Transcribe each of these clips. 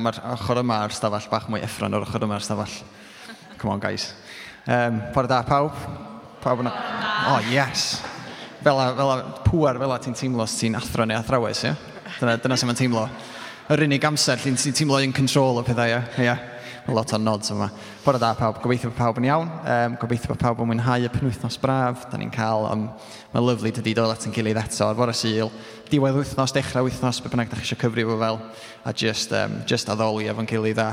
iawn, mae'r ochr yma ar stafell bach mwy effran o'r ochr yma ar stafell. Come on, guys. Um, Pwyr da pawb? Pawb yna? Oh, yes! Fel a, fel a pŵar fel a ti'n teimlo os ti'n athro neu athrawes, ie? Yeah? Dyna, dyna sy'n teimlo. Yr unig amser ti'n teimlo in control o pethau, ie? Yeah? Yeah lot o nods yma. Bore da pawb, gobeithio bod pawb yn iawn, um, gobeithio bod pawb yn mwynhau y penwythnos braf, da ni'n cael, um, mae'n lyflu dydy dod at yn gilydd eto, ar fore syl, diwedd wythnos, dechrau wythnos, be bynnag da chi eisiau cyfri fo fel, a just, um, just addoli efo'n gilydd a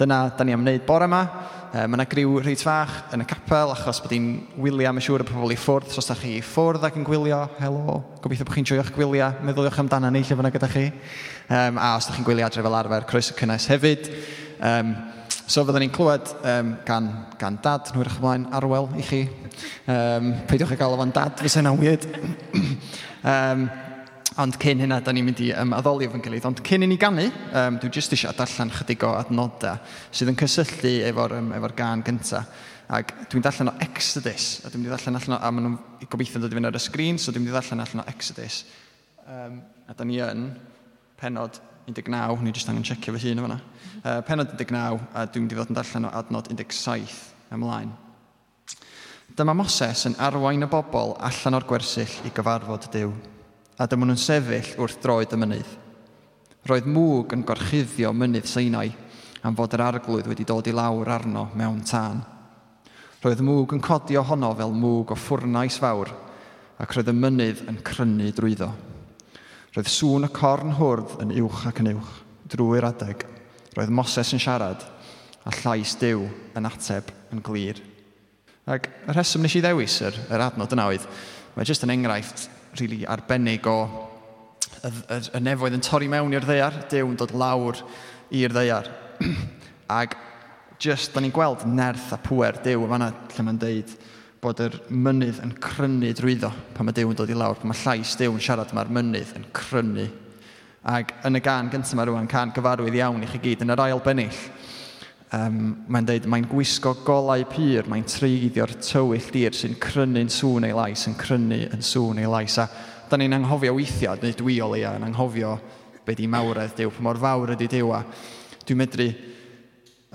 dyna da ni am wneud bore yma. Um, mae yna griw reit fach yn y capel, achos bod hi'n wylio am y siŵr y pobl i ffwrdd, os da chi i ffwrdd ac yn gwylio, helo, gobeithio bod chi'n joio'ch gwylio, meddyliwch amdano ni lle fyna gyda chi. Um, a os da chi'n gwylio adre fel arfer, croeso cynnes hefyd. Um, So fydden ni'n clywed um, gan, gan dad, nhw'n edrych ymlaen arwel i chi. Um, peidiwch â gael o'n dad, fysa yna weird. um, ond cyn hynna, da ni'n mynd i um, addoli efo'n gilydd. Ond cyn i ni gannu, um, dwi'n jyst eisiau darllen chydig o adnodau sydd yn cysylltu efo'r um, efo gan gyntaf. Ac dwi'n darllen o Exodus, a dwi'n mynd i darllen allan o, a maen nhw'n gobeithio'n dod i fynd ar y sgrin, so dwi'n mynd i darllen allan o Exodus. Um, a da ni yn penod 19, ni jyst angen checio fy hun mhm. o fyna. Uh, penod 19, a dwi'n mynd i fod yn darllen o adnod 17 ymlaen. Dyma Moses yn arwain y bobl allan o'r gwersyll i gyfarfod Dyw, a dyma nhw'n sefyll wrth droed y mynydd. Roedd mwg yn gorchuddio mynydd Seinau am fod yr arglwydd wedi dod i lawr arno mewn tân. Roedd mwg yn codi ohono fel mwg o ffwrnais fawr, ac roedd y mynydd yn crynu drwyddo. Roedd sŵn y corn hwrdd yn uwch ac yn uwch drwy'r adeg. Roedd Moses yn siarad a llais Dyw yn ateb yn glir. Ac y rheswm nes i ddewis yr, yr adnod yna oedd, mae jyst yn enghraifft really arbennig o y, y, y nefoedd yn torri mewn i'r ddeiar, Dyw yn dod lawr i'r ddeiar. Ac just, da ni'n gweld nerth a pwer Dyw yma fanna lle mae'n deud, bod yr mynydd yn crynu drwyddo pan mae Dew yn dod i lawr, pan mae llais Dew yn siarad, mae'r mynydd yn crynu. Ac yn y gan gyntaf mae rhywun, can gyfarwydd iawn i chi gyd, yn yr ail bennill, um, mae'n deud, mae'n gwisgo golau pyr, mae'n treiddio'r tywyll dir sy'n crynu'n sŵn ei lais, yn crynu yn sŵn ei lais. A da ni'n anghofio weithiau, neu dwi o leia yn anghofio be di mawredd Dyw, pa mor fawr ydy Dyw. A dwi'n medru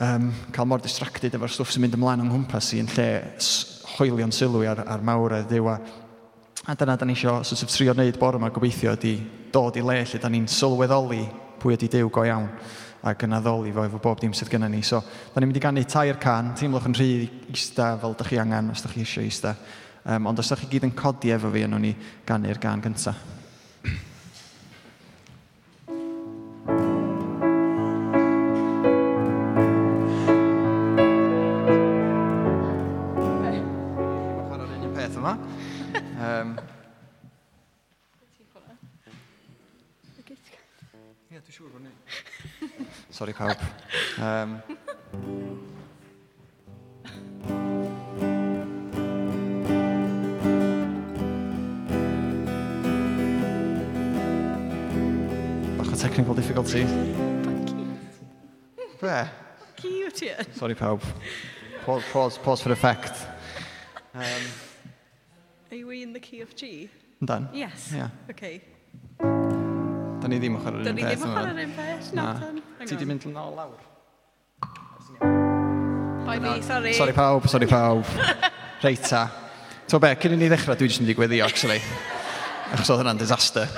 um, cael mor distracted efo'r stwff sy'n mynd ymlaen yng nghwmpas i yn lle hoelio'n sylw ar, ar mawredd ddew. A dyna da ni eisiau sort of, trio wneud bore yma gobeithio ydy dod i le lle da ni'n sylweddoli pwy ydy Dyw go iawn ac yn addoli fo efo bob dim sydd gennym ni. So, da ni'n mynd i gannu tair can, teimlwch yn rhy eista fel da chi angen os da chi eisiau eista. Um, ond os da chi gyd yn codi efo fi, yno ni gannu'r gan gyntaf. Um, Ie, dwi'n siŵr bod ni. Sorry pawb. Um, Bach o technical difficulty. Be? Cute, ie. Sorry pawb. Pause, pause, pause for effect. Um, Are we in the key of G? Dan. Yes. Yeah. Okay. Da ni ddim yn chwarae'r un peth. Da ni ddim yn chwarae'r un peth. Na. Ti di mynd yn ôl lawr? Boi fi, sorry. Sorry pawb, sorry pawb. Reita. To be, cyn i ni ddechrau, dwi jyst yn mynd i gweddio, actually. Achos oedd hwnna'n disaster.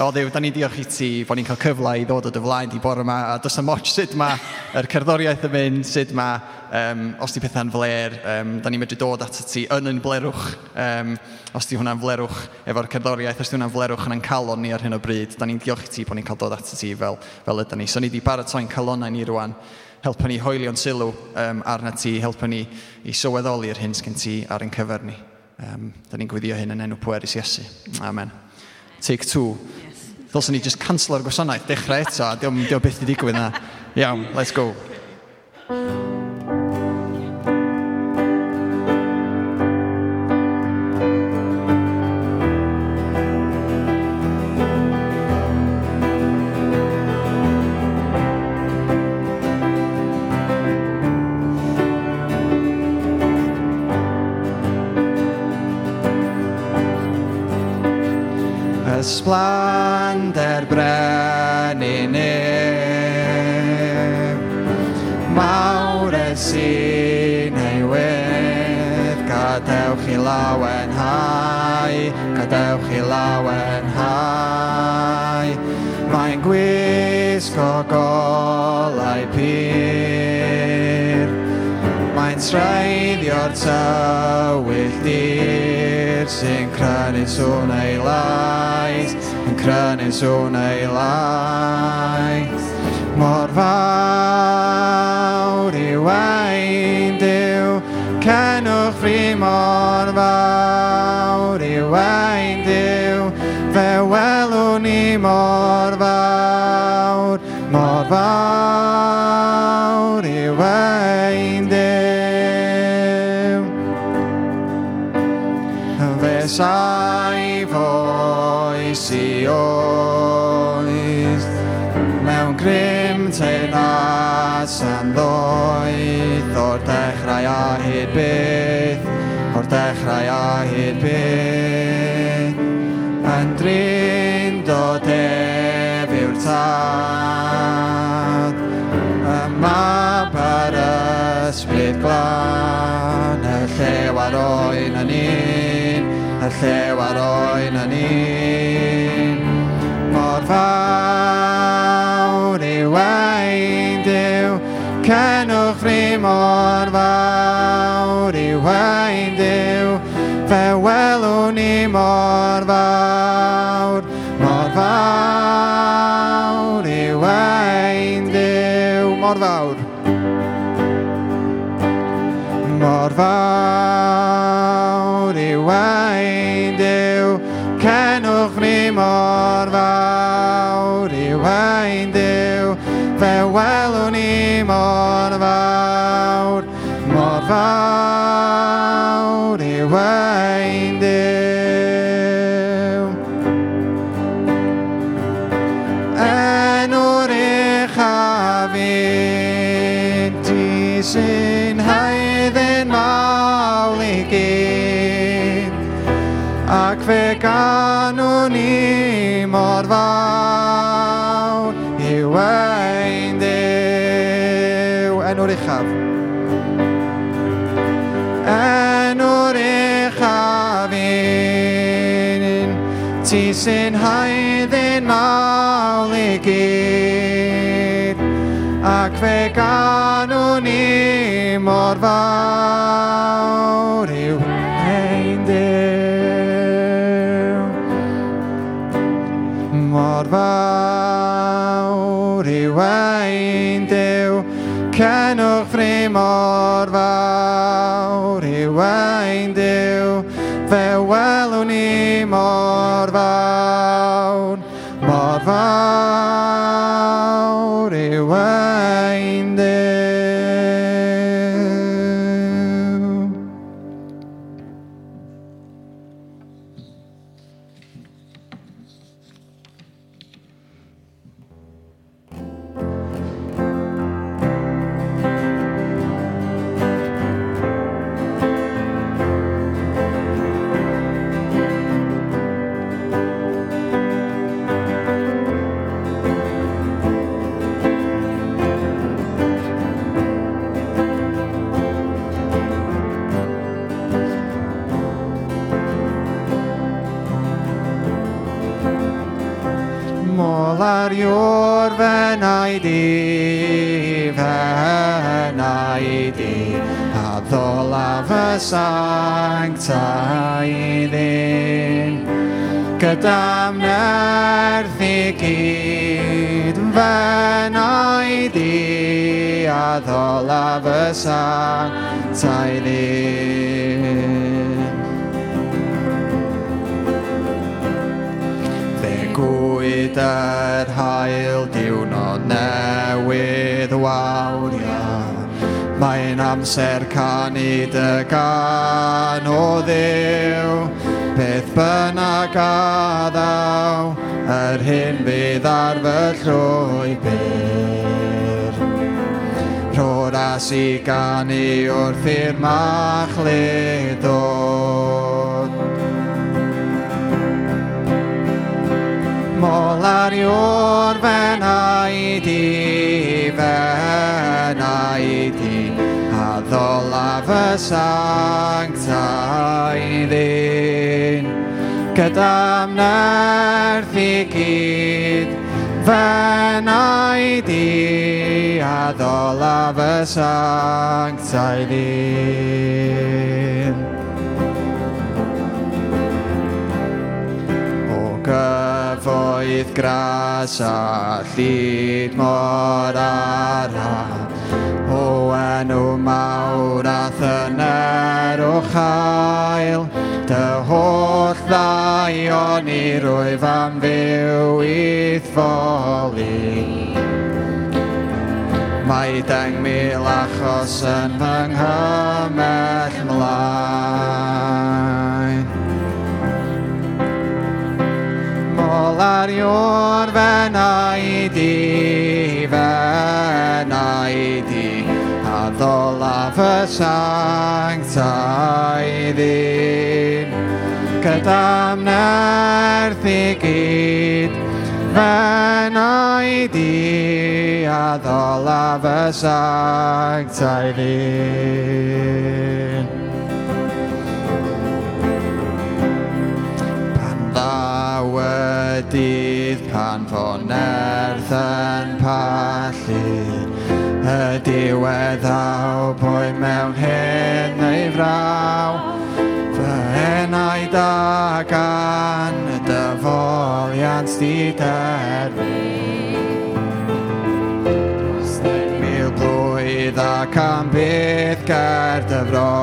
O ddew, da ni diolch i ti bod ni'n cael cyfle i ddod o dy flaen di bore yma, a does yna moch sut mae yr cerddoriaeth yn mynd, sut mae, um, os di pethau'n fler, um, da ni'n medru dod at ti yn yn flerwch, um, os di hwnna'n flerwch efo'r cerddoriaeth, os di hwnna'n flerwch yn calon ni ar hyn o bryd, da ni'n diolch i ti bod ni'n cael dod at ti fel, fel ydyn ni. So ni di baratoi'n calonau ni rwan, helpa ni hoelio'n sylw um, arna ti, helpa ni i sylweddoli'r hyn sgen ti ar ein cyfer ni. Um, da ni'n gwyddio hyn yn enw pwerus Iesu. Amen take two. Yes. Ddylswn ni just cancelo'r gwasanaeth, dechrau eto, diolch byth i digwydd na. Iawn, let's go. Okay. tywyll dir sy'n crynu sŵn ei lais, yn crynu sŵn ei lais. Mor fawr i wain diw, cenwch fri mor fawr i wain diw, fe welwn ni mor fawr Glas yn ddoeth o'r dechrau a hyd byth, o'r dechrau a hyd byth. Yn drin dod def yw'r tad, yma mab ysbryd glan, y llew ar oen yn un, y llew ar oen yn un. Mor fawr yw ein, Cenwch ni mor fawr i wain diw fe welwn ni mor fawr, mor fawr i wain diw Mor fawr. Mor fawr i wain diw Cenwch ni mor fawr i wain diw fe welwn ni mor fawr, mor fawr i weld. sy'n haidd yn mawl i gyd ac fe ganwn ni mor fawr. dy sancta i ddyn, gyda'n nerth i gyd, fe naid i a ddola fy sancta i ddyn. Fe gwyd yr hael diwrnod newydd wawr iawn, Mae'n amser canu dy gan o ddew, beth bynnag a ddaw, yr hyn fydd ar fy llwy byr. Rho'r as i ganu wrth i'r machlid o'n. Mol ar i'r fenau di, fenau di, ddolaf y sancta i ddyn, gyda'm nerth i gyd, fenau di a ddolaf y sancta i ddyn. O gyfoedd gras a llid mor arall, o enw mawr a thyner o chael, dy holl ddaion i rwyf am fyw i ddfoli. Mae deng mil achos yn fy nghymell mlaen. Mol ar iwn fenna i di, fenna i di olaf y sanctau ddyn. Gydam nerth i gyd Fenai di a ddolaf y sanctaidd ddyn. Pan ddaw y dydd pan fo nerth yn pallu y diwedd aw boi mewn hen neu fraw fy enau da gan y dyfoliant di derfyn. Mil blwydd ac am bydd ger dyfron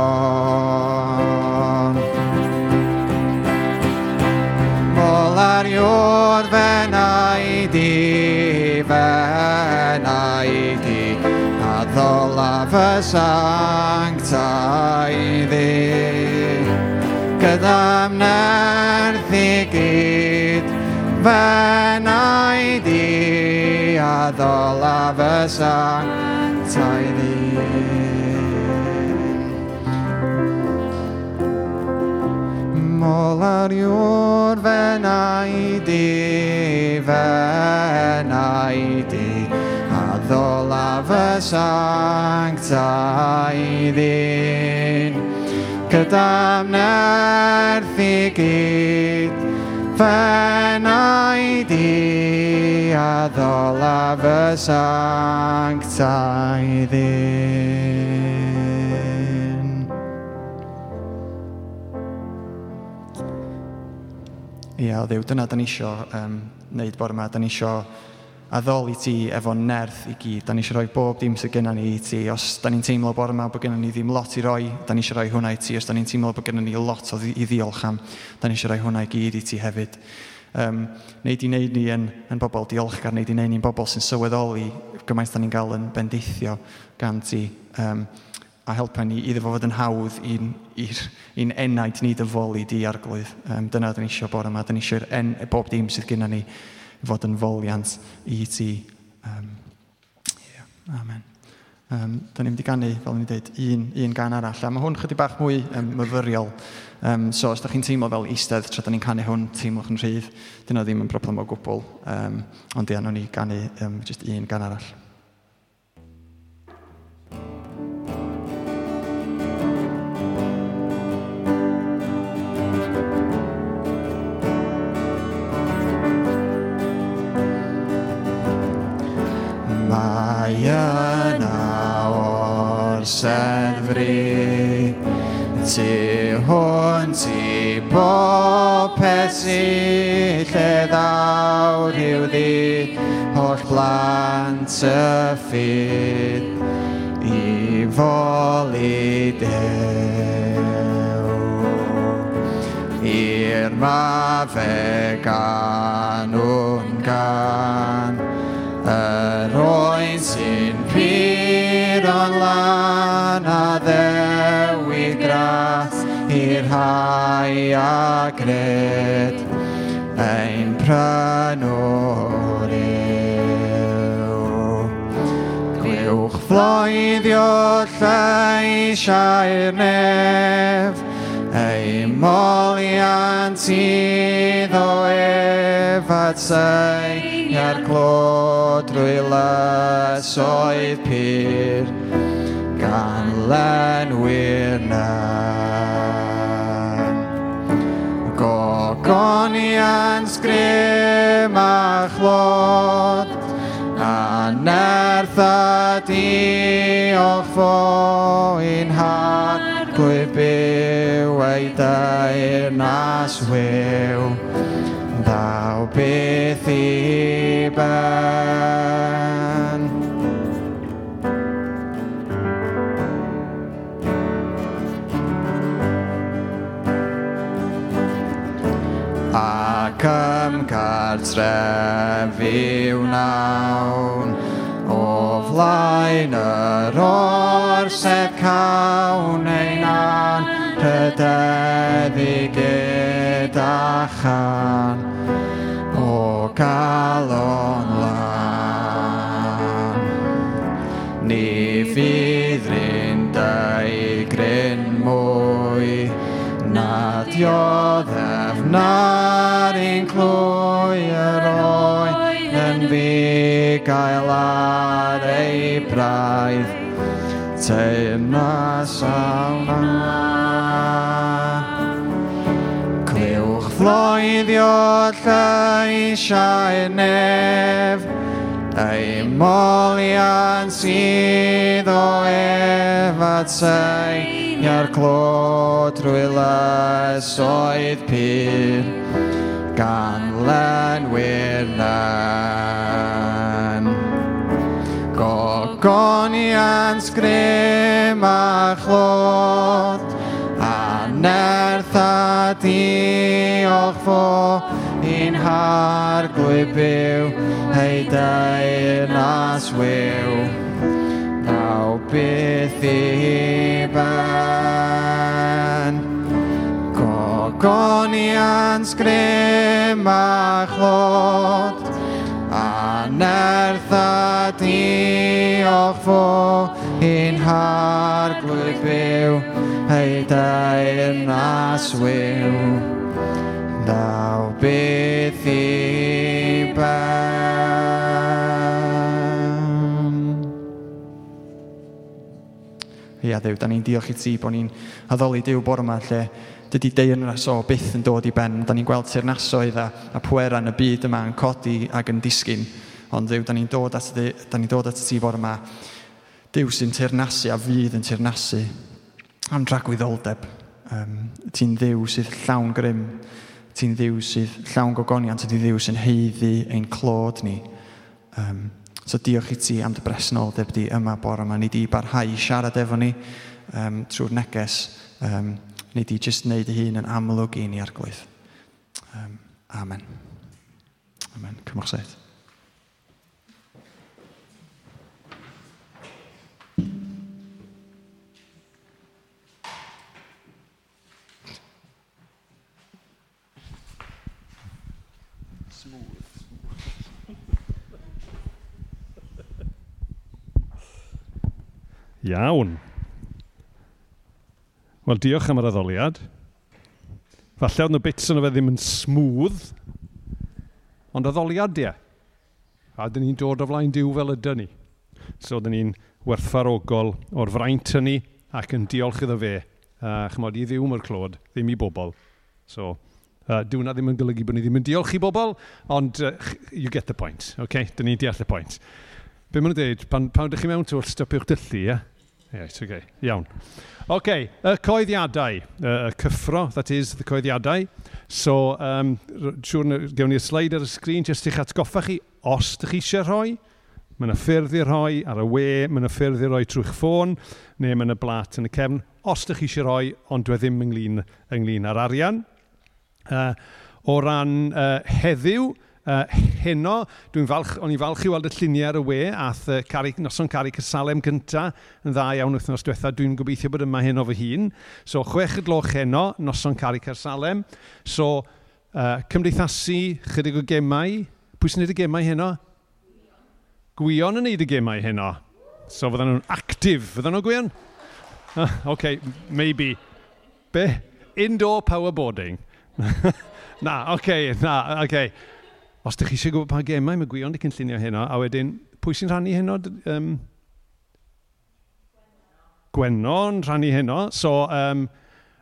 Mol ar iwrdd fenau di fer fy sanctaidd ddi Gyda mnerth i gyd, fy naid a ddola fy sanctaidd ddi Mol ar yw'r fy naid i, fy a fy sancta i ddyn. Cydamnerth i gyd, ffenau di a ddola fy sancta i ddyn. Ia, o ddiw, dyna da ni isio um, wneud bore yma. Da ni isio a ddol i ti efo nerth i gyd. Da ni eisiau rhoi bob dim sydd gennym ni i ti. Os da ni'n teimlo bore yma bod gennym ni ddim lot i roi, da ni eisiau rhoi hwnna i ti. Os da ni'n teimlo bod gennym ni lot o ddi i ddiolch am, da ni eisiau rhoi hwnna i gyd i ti hefyd. Um, neud i wneud ni yn, yn bobl diolchgar, neud i wneud ni'n bobl sy'n sylweddoli gymaint da ni'n gael yn bendeithio gan ti. Um, a helpa ni iddo fo fod yn hawdd i'n ir, in enaid ni dyfoli di arglwydd. Um, dyna da ni eisiau bore yma, da ni eisiau'r bob dim sydd gennym ni fod yn foliant i ti. Um, yeah, amen. Um, da ni'n mynd i gannu, fel ni'n dweud, un, un gan arall. A mae hwn chydig bach mwy um, myfyriol. Um, so, os da chi'n teimlo fel eistedd tra da ni'n canu hwn, teimlwch yn rhydd. dyna ddim yn broblem o gwbl. Um, ond ie, nhw'n ni gannu um, just un gan arall. Mae yna o'r sefri. Ti hwn ti bob peth sy lle ddawr i'w ddi. Holl blant y ffyd i foli dew I'r mafe gan o'n gan Yr oed sy'n pyr o'n lan a ddewyd gras i'r hau a gred ein prynwr yw. Gwiwch floeddio lleisiau'r nef ei moliant iddo efad sy'n I'r glod rwylesoedd pyr Gan lenwyr nen Gogonian sgrym a chlod A nerth a diolch fo un har Gwybyw ei dair nas wyw ben. Ac ymgartrefi wnawn O flaen yr orsedd cawn ein an Rhydeddi gyda chan. O gael Na'r un clwy yr oen yn fi. gael ar ei braidd. Teimlas awna Clywch floeddio lleisiau nef. Ei molian sydd o efad a i'r clod rwyles oedd pyr, gan len wirnan. Gogonian sgrym a chlod, a nerth a diolch fo, un har glwybyw, hei dair nas wyw. Naw byth i ben. Gogonian sgrym a chlod, a nerth a diolch fo un harglwydd byw, ei dair nas wyw. Daw beth i Ia Dyw, da ni'n diolch i ti bod ni'n addoli Dyw bore yma lle dydy deyrnas o byth yn dod i ben. Da ni'n gweld teirnasoedd a, a pwera yn y byd yma yn codi ac yn disgyn. Ond Dyw, da ni'n dod at, dy, da ni dod at ti bore yma. Dyw sy'n teirnasu a fydd yn teirnasu am dragwyddoldeb. Um, ti'n ddiw sydd llawn grym. Ti'n ddiw sydd llawn gogoniant. Ti'n ddiw sy'n heiddi ein clod ni. Um, So diolch i ti am dy bresenoldeb di yma bore yma. Ni di barhau i siarad efo ni um, trwy'r neges. Um, ni di jyst wneud y hun yn amlwg i ni arglwydd. Um, amen. Amen. Cymwch seth. Iawn. Wel, diolch am yr addoliad. Falle oedd nhw bits yn o fe ddim yn smooth, ond addoliad ie. A dyn ni'n dod o flaen diw fel ydyn ni. So, dyn ni'n werthfarogol o'r fraint yn ni ac yn diolch iddo fe. A chymod, i ddiw mae'r clod, ddim i bobl. So, uh, dyw na ddim yn golygu bod ni ddim yn diolch i bobl, ond uh, you get the point. Okay? Dyn ni'n deall y point. Be maen nhw'n dweud, pan, pan ydych chi mewn twll, stopiwch dyllu, ie? Yeah? it's okay. Iawn. OK, y coeddiadau, y cyffro, that is, the coeddiadau. So, um, siwr, gewn ni'r sleid ar y sgrin, jyst i'ch atgoffa chi, os ydych chi eisiau rhoi, mae yna ffyrdd i rhoi ar y we, mae yna ffyrdd i rhoi trwy'ch ffôn, neu mae yna blat yn y cefn, os ydych chi eisiau rhoi, ond dwi ddim ynglyn, ynglyn ar arian. Uh, o ran uh, heddiw, Uh, heno, dwi'n falch, o'n i'n falch i weld y lluniau ar y we, ath uh, cari, noson cari Cysalem gynta yn dda iawn wythnos diwetha, dwi'n gobeithio bod yma heno fy hun. So, chwech y gloch heno, noson cari Cysalem. So, uh, cymdeithasu, chydig o gemau. Pwy sy'n neud y gemau heno? Gwion yn neud y gemau heno. So, fydden nhw'n actif, fydden nhw'n gwion? Uh, OK, maybe. Be? Indoor powerboarding. na, OK, na, OK os ydych chi eisiau gwybod pa gemau mae gwion wedi cynllunio heno, a wedyn, pwy sy'n rhannu heno? Um, Gwennon rhannu heno. So, um,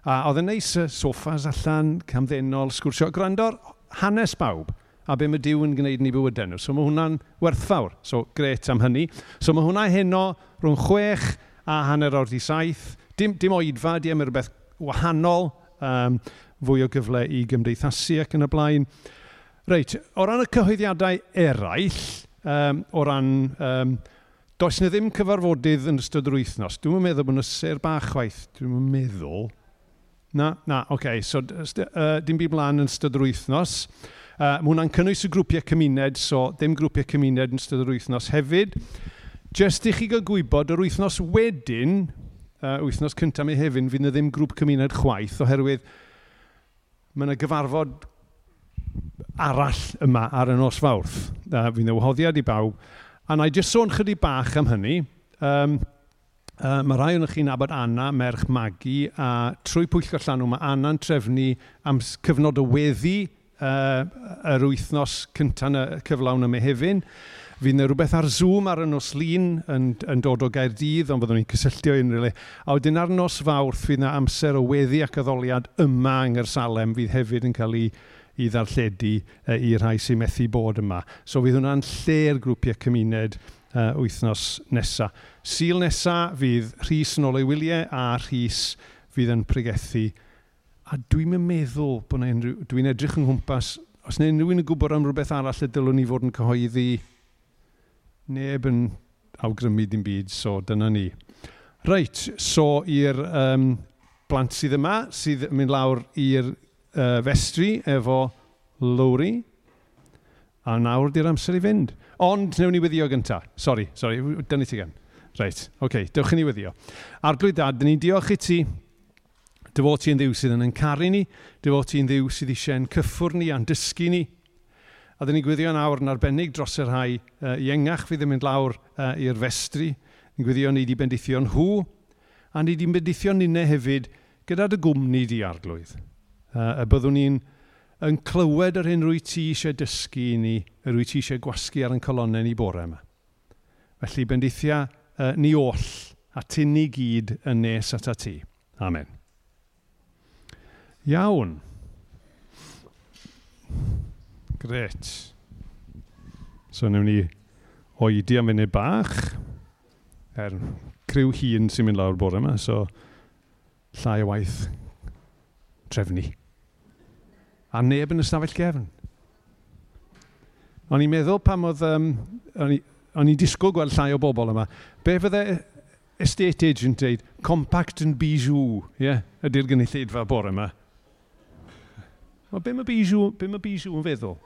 a oedd yn neis y soffas allan, camddenol, sgwrsio. Gwrando'r hanes bawb a be mae Dyw yn gwneud ni bywydau nhw. So mae hwnna'n werthfawr. So gret am hynny. So mae hwnna heno rhwng chwech a hanner o'r di saith. Dim, dim oedfa, dim rhywbeth wahanol. Um, fwy o gyfle i gymdeithasu ac yn y blaen. Reit, o ran y cyhoeddiadau eraill, um, o ran... Um, does na ddim cyfarfodydd yn ystod yr wythnos. Dwi'n meddwl bod yna ser bach waith. Dwi'n meddwl. Na, na, oce. Okay. So, uh, dim byd blaen yn ystod yr wythnos. Uh, mae hwnna'n cynnwys y grwpiau cymuned, so dim grwpiau cymuned yn ystod yr wythnos hefyd. Just i chi gael gwybod, yr wythnos wedyn, uh, wythnos cyntaf mi hefyd, fydd na ddim grŵp cymuned chwaith, oherwydd mae yna gyfarfod arall yma ar y nos fawrth. Uh, fi'n ddewahoddiad i bawb. A na i jyst sôn chydig bach am hynny. Um, uh, mae rhai o'n chi'n abod Anna, merch Magi, a trwy pwyllgo llanw mae Anna'n trefnu am cyfnod o weddi uh, yr wythnos cyntaf y cyflawn y mehefin. Fydd yna rhywbeth ar Zoom ar y nos lun yn, yn dod o Gaerdydd, ond byddwn ni'n cysylltio unrhyw le. A wedyn ar nos fawrth, fydd yna amser o weddi ac addoliad yma yng Nghyrsalem, fydd hefyd yn cael ei i ddarlledu uh, i rai sy'n methu bod yma. So fydd hwnna'n lle'r grwpiau cymuned uh, wythnos nesaf. Sil nesaf fydd Rhys yn ôl wyliau a Rhys fydd yn pregethu. A dwi'n meddwl bod na unrhyw... Dwi'n edrych yng nghwmpas... Os neu unrhyw un yn gwybod am rhywbeth arall y dylwn ni fod yn cyhoeddi, neb yn awgrymu dim byd, so dyna ni. Reit, so i'r um, blant sydd yma, sydd yn mynd lawr i'r uh, festri efo lowri, a nawr di'r amser i fynd. Ond, newn ni wyddio gyntaf. Sori, sori, dyna ti gen. Reit, oce, okay, dewch i ni wyddio. Arglwydd dad, dyn ni'n diolch i ti. Dy fod ti'n ddiw sydd yn yncaru ni, dy fod ti'n ddiw sydd eisiau'n cyffwr ni a'n dysgu ni. A dyn ni'n gwyddio nawr yn arbennig dros yr rhai uh, iengach fydd yn mynd lawr uh, i'r festri. Ni'n gwyddio ni wedi bendithio nhw, a ni wedi bendithio ninne hefyd gyda dy gwmni di arglwydd. Uh, a byddwn ni'n yn clywed yr hyn rwy ti eisiau dysgu i ni, yr rwy ti eisiau gwasgu ar yn colonnau ni bore yma. Felly, bendithia uh, ni oll a tyn ni gyd yn nes at ti. Amen. Iawn. Gret. So, newn ni oedi am funud bach. Er criw hun sy'n mynd lawr bore yma, so llai o waith trefnu a neb yn ystafell gefn. O'n i'n meddwl pam oedd... Um, o'n i'n disgwyl gweld llai o bobl yma. Be fydde estate agent dweud, compact and bijou, ie, yeah, ydy'r gynulleidfa bore yma. O, be mae bijou, be mae bijou yn feddwl?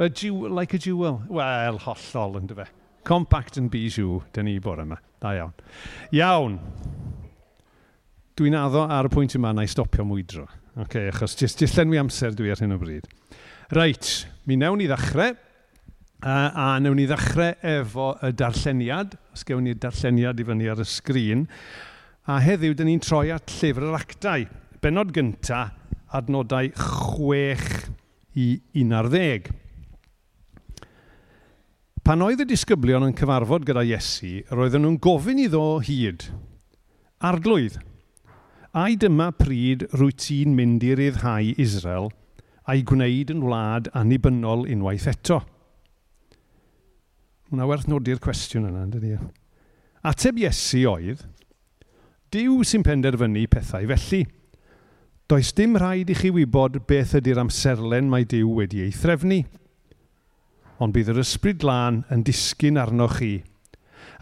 A jew, like a jewel. Wel, hollol yn dyfa. Compact and bijou, dyn ni bore yma. Da iawn. Iawn. Dwi'n addo ar y pwynt yma na i stopio mwydro okay, achos jyst, jyst lenwi amser dwi ar hyn o bryd. Reit, mi newn ni ddechrau. A, a newn ni ddechrau efo y darlleniad, os gewn ni'r darlleniad i fyny ar y sgrin. A heddiw, dyn ni'n troi at llyfr yr actau. Benod gynta, adnodau 6 i 11. Pan oedd y disgyblion yn cyfarfod gyda Iesu, roedden nhw'n gofyn iddo hyd. Arglwydd, Ai dyma pryd rwy ti'n mynd i ryddhau Israel a'i gwneud yn wlad annibynnol unwaith eto? Hwna werth nodi'r cwestiwn yna, dydy. E? Ateb Iesu oedd, Dyw sy'n penderfynu pethau felly. Does dim rhaid i chi wybod beth ydy'r amserlen mae Dyw wedi ei threfnu, ond bydd yr ysbryd glân yn disgyn arnoch chi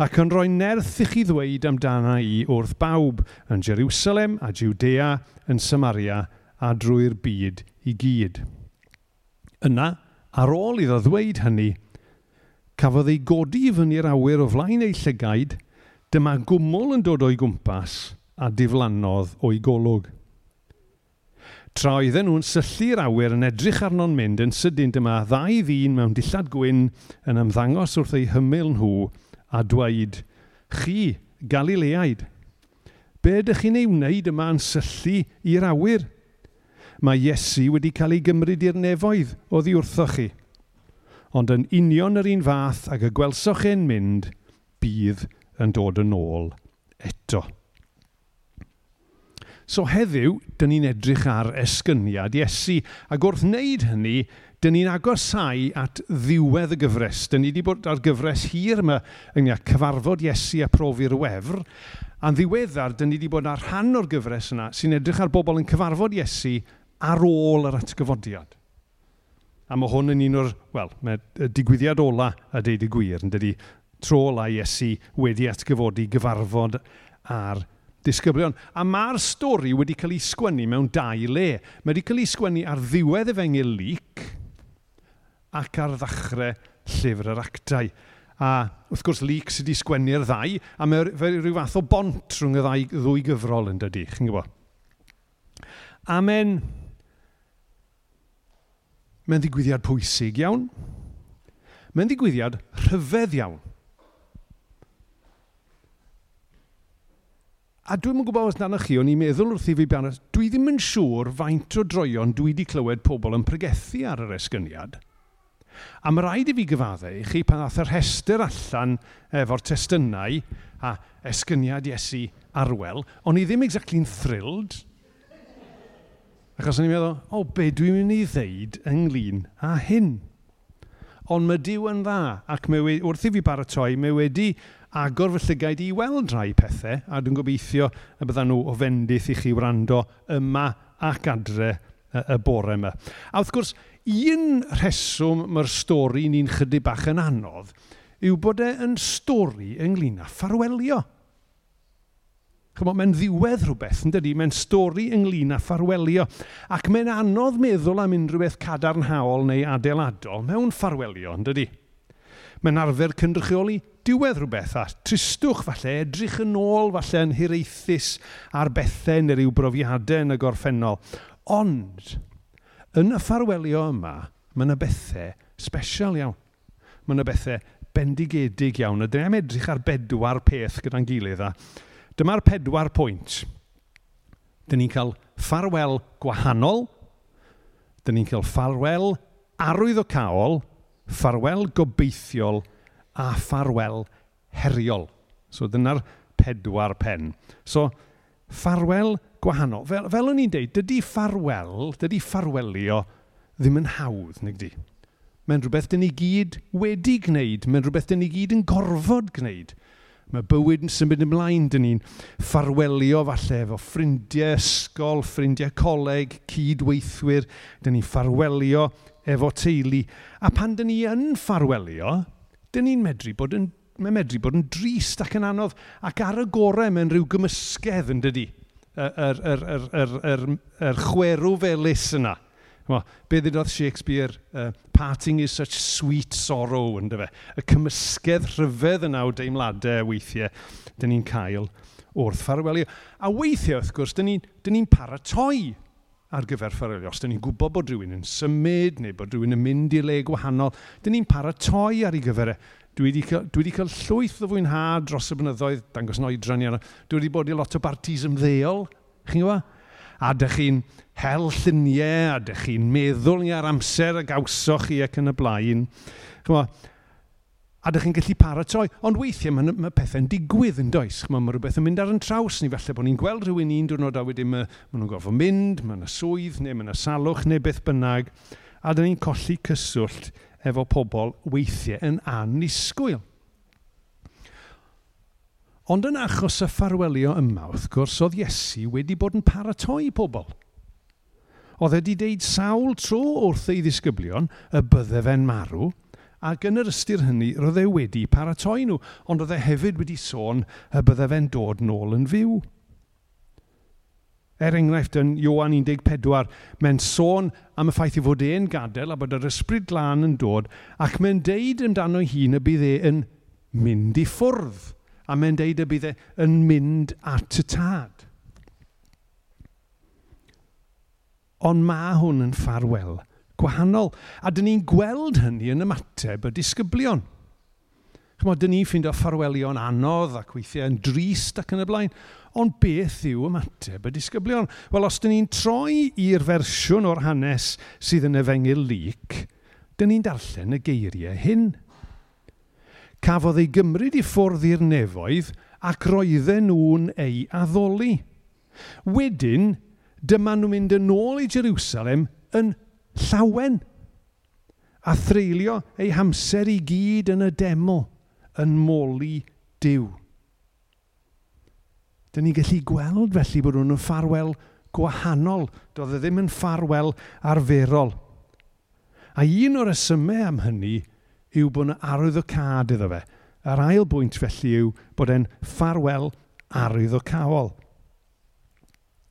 ac yn rhoi nerth i chi ddweud amdana i wrth bawb yn Jerusalem a Judea, yn Samaria a drwy'r byd i gyd. Yna, ar ôl iddo ddweud hynny, cafodd ei godi i fyny'r awyr o flaen ei llygaid, dyma gwmwl yn dod o'i gwmpas a diflannodd o'i golwg. Tra oedden nhw'n syllu'r awyr yn edrych arno'n mynd yn sydyn dyma ddau ddyn mewn dillad gwyn yn ymddangos wrth ei hymyl nhw a dweud, chi, Galileaid, be ydych chi'n ei wneud yma yn syllu i'r awyr? Mae Iesu wedi cael ei gymryd i'r nefoedd o ddiwrthoch chi. Ond yn union yr un fath ac y gwelsoch e'n mynd, bydd yn dod yn ôl eto. So heddiw, dyn ni'n edrych ar esgyniad Iesu, ac wrth wneud hynny, dyn ni'n agosau at ddiwedd y gyfres. Dyn ni wedi bod ar gyfres hir yma yng Nghymru, cyfarfod Iesu a profi'r wefr. A'n ddiweddar, dyn ni wedi bod ar rhan o'r gyfres yna sy'n edrych ar bobl yn cyfarfod Iesu ar ôl yr atgyfodiad. A mae hwn yn un o'r, wel, mae digwyddiad ola a deud y gwir, yn dydi tro ola Iesu wedi atgyfodi gyfarfod ar disgyblion. A mae'r stori wedi cael ei sgwennu mewn dau le. Mae wedi cael ei sgwennu ar ddiwedd efengil lyc, ac ar ddechrau llyfr yr actau. A wrth gwrs, Leek sydd wedi sgwennu'r ddau, a mae rhyw fath o bont rhwng y ddau, ddwy gyfrol yn dydy, chi'n gwybod? A mae'n... Mae'n ddigwyddiad pwysig iawn. Mae'n ddigwyddiad rhyfedd iawn. A dwi'n yn gwybod os nanoch chi, o'n i'n meddwl wrth i fi bianod, dwi ddim yn siŵr faint o droion dwi wedi clywed pobl yn pregethu ar yr esgyniad – A mae rhaid i fi gyfaddau i chi pan ath yr hester allan efo'r testunau a esgyniad Iesu arwel, o'n i ddim exactly'n thrilled. Achos o'n i'n meddwl, o, oh, be dwi'n mynd i ddeud ynglyn â hyn? Ond mae Dyw yn dda, ac mae, wrth i fi baratoi, mae wedi agor fy llygaid i weld rhai pethau, a dwi'n gobeithio y byddan nhw o fendith i chi wrando yma ac adre y, y bore yma. A wrth gwrs, un rheswm mae'r stori ni'n chydig bach yn anodd yw bod e'n yn stori ynglyn â ffarwelio. Chymod, mae'n ddiwedd rhywbeth, yn dydy? Mae'n stori ynglyn â ffarwelio. Ac mae'n anodd meddwl am unrhyw beth cadarnhaol neu adeiladol mewn ffarwelio, yn dydy? Mae'n arfer cynrychioli diwedd rhywbeth a tristwch falle, edrych yn ôl falle yn hiraethus ar bethau neu ryw brofiadau yn y gorffennol. Ond, Yn y ffarwelio yma, mae yna bethau special iawn. Mae yna bethau bendigedig iawn. Ydyn ni'n edrych ar bedwar peth gyda'n gilydd. A dyma'r pedwar pwynt. Dyn ni'n cael ffarwel gwahanol, dyn ni'n cael ffarwel arwyddocaol, ffarwel gobeithiol a ffarwel heriol. So dyna'r pedwar pen. So, ffarwel gwahanol. Fel, fel o'n i'n deud, dydy ffarwel, dydy ffarwelio ddim yn hawdd, nid di. Mae'n rhywbeth dyn ni gyd wedi gwneud, mae'n rhywbeth dyn ni gyd yn gorfod gwneud. Mae bywyd yn symud ymlaen, dyn ni'n ffarwelio falle efo ffrindiau ysgol, ffrindiau coleg, cydweithwyr, dyn ni'n ffarwelio efo teulu. A pan dyn ni yn ffarwelio, dyn ni'n medru bod yn, mae'n medru bod yn drist ac yn anodd ac ar y gorau mewn rhyw gymysgedd yn dydy yr, yr, yr, yr, yr, yr chwerw felus yna. Well, be ddudodd Shakespeare, uh, parting is such sweet sorrow, yn fe. Y cymysgedd rhyfedd yna o deimladau weithiau, dyn ni'n cael wrth ffarwelio. A weithiau, wrth gwrs, dyn ni'n ni, ni paratoi ar gyfer ffarwelio. Os dyn ni'n gwybod bod rhywun yn symud neu bod rhywun yn mynd i le gwahanol, dyn ni'n paratoi ar ei gyfer e Dwi wedi, cael, dwi wedi cael llwyth o fwynhad dros y blynyddoedd, dangos yn oedran i arno. Dwi wedi bod i lot o bartis ymddeol, chi'n gwybod? A dych chi'n hel lluniau, a dych chi'n meddwl ni ar amser a gawsoch chi ac yn y blaen. Chyma, a dych chi'n gallu paratoi. Ond weithiau mae, mae pethau'n digwydd yn does. Mae ma rhywbeth yn mynd ar yn traws ni. Felly bod ni'n gweld rhywun un diwrnod a wedyn mae, mae nhw'n gofod mynd, mae yna swydd neu mae yna salwch neu beth bynnag. A dyn ni'n colli cyswllt efo pobl weithiau yn anisgwyl. Ond yn achos y ffarwelio yma, wrth gwrs, oedd Iesu wedi bod yn paratoi pobl. Oedd wedi deud sawl tro wrth ei ddisgyblion y bydde fe'n marw, ac yn yr ystyr hynny, roedd e wedi paratoi nhw, ond roedd e hefyd wedi sôn y bydde fe'n dod nôl yn fyw. Er enghraifft yn Iowan 14, mae'n sôn am y ffaith i fod e'n gadael a bod yr ysbryd glân yn dod ac mae'n deud amdano ei hun y bydd e yn mynd i ffwrdd a mae'n deud y bydd e yn mynd at y tad. Ond mae hwn yn ffarwel gwahanol a dyn ni'n gweld hynny yn ymateb y disgyblion. Chymod, dyn ni ffeindio ffarwelion anodd ac weithiau yn drist ac yn y blaen. Ond beth yw ymateb y disgyblion? Wel, os dyn ni'n troi i'r fersiwn o'r hanes sydd yn efengil lyc, dyn ni'n darllen y geiriau hyn. Cafodd ei gymryd i ffwrdd i'r nefoedd ac roedden nhw'n ei addoli. Wedyn, dyma nhw'n mynd yn ôl i Jerusalem yn llawen a threulio ei hamser i gyd yn y deml yn moli diw. Dyna ni gallu gweld felly bod nhw'n ffarwel gwahanol. Doedd e ddim yn ffarwel arferol. A un o'r ysymau am hynny yw bod yna arwyddocad iddo fe. Yr ail bwynt felly yw bod e'n ffarwel arwyddocawol.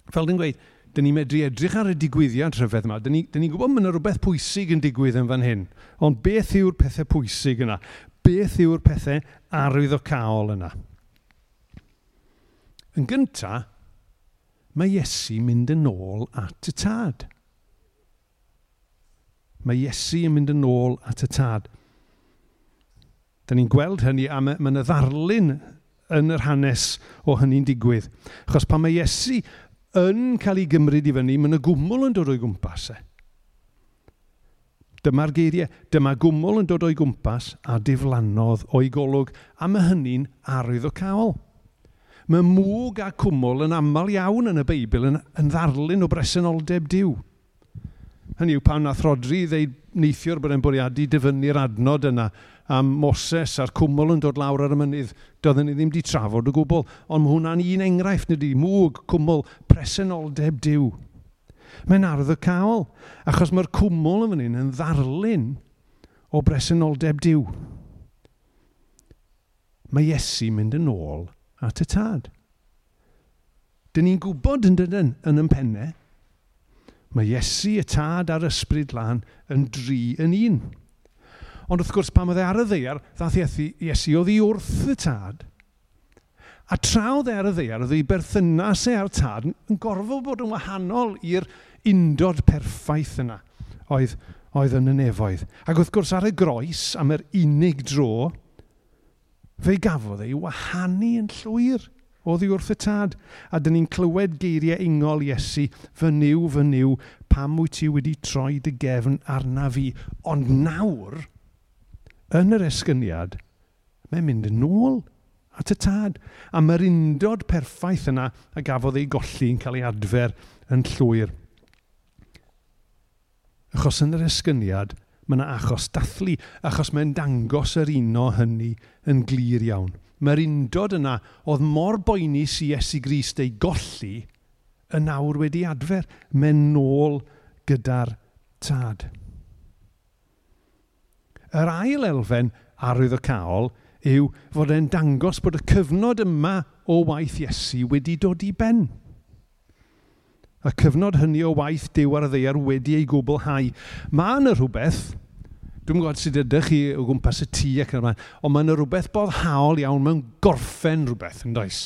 Fel dyn gweud, dyn ni medru edrych ar y digwyddiad rhyfedd yma. Dyn ni'n ni gwybod mae yna rhywbeth pwysig yn digwydd yn fan hyn. Ond beth yw'r pethau pwysig yna? beth yw'r pethau arwyddocaol yna. Yn gyntaf, mae Iesu mynd yn ôl at y tad. Mae Iesu yn mynd yn ôl at y tad. Da ni'n gweld hynny a mae yna ddarlun yn yr hanes o hynny'n digwydd. Achos pan mae Iesu yn cael ei gymryd i fyny, mae yna gwmwl yn dod o'i gwmpas e. Dyma'r geiriau. Dyma gwmwl yn dod o'i gwmpas a diflannodd o'i golwg, a mae hynny'n arwydd o cael. Mae mwg a cwmwl yn aml iawn yn y Beibl yn, yn ddarlun o bresenoldeb diw. Hynny yw pan nath Rodri ddeud neithiwr bod e'n bwriadu dyfynnu'r adnod yna am Moses a'r cwmwl yn dod lawr ar y mynydd, doedden ni ddim wedi trafod o gwbl, ond mae hwnna'n un enghraifft nid i, mwg, cwmwl, presenoldeb diw. Mae'n arwydd y cael, achos mae'r cwmwl yn fan hyn yn ddarlun o bresenoldeb diw. Mae Iesu mynd yn ôl at y tad. Dyn ni'n gwybod yn dydyn yn yn pennau, mae Iesu, y tad a'r ysbryd lan yn dri yn un. Ond wrth gwrs, pan oedd e ar y ddeiar, ddath Iesu oedd i wrth y tad – A traw e ar y ddeir, oedd ei berthynas e a'r tad yn gorfod bod yn wahanol i'r undod perffaith yna oedd, oedd yn y nefoedd. Ac wrth gwrs ar y groes am yr unig dro, fe gafodd ei wahanu yn llwyr oddi wrth y tad. A dyn ni'n clywed geiriau ingol Iesu, fy niw, fy niw, pam wyt ti wedi troi dy gefn arna fi. Ond nawr, yn yr esgyniad, mae'n mynd yn ôl at y tad. A mae'r undod perffaith yna a gafodd ei golli yn cael ei adfer yn llwyr. Achos yn yr esgyniad, mae yna achos dathlu, achos mae'n dangos yr uno hynny yn glir iawn. Mae'r undod yna oedd mor boenus i Esu Grist ei golli yn awr wedi adfer. Mae'n nôl gyda'r tad. Yr ail elfen arwyddocaol yw fod e'n dangos bod y cyfnod yma o waith Iesu wedi dod i ben. Y cyfnod hynny o waith Dyw ar y ddeiar wedi ei gwblhau. Mae yna rhywbeth, dwi'n gwybod sydd ydych chi o gwmpas y tŷ ac yn ymlaen, ond mae yna rhywbeth boddhaol iawn mewn gorffen rhywbeth, yn does?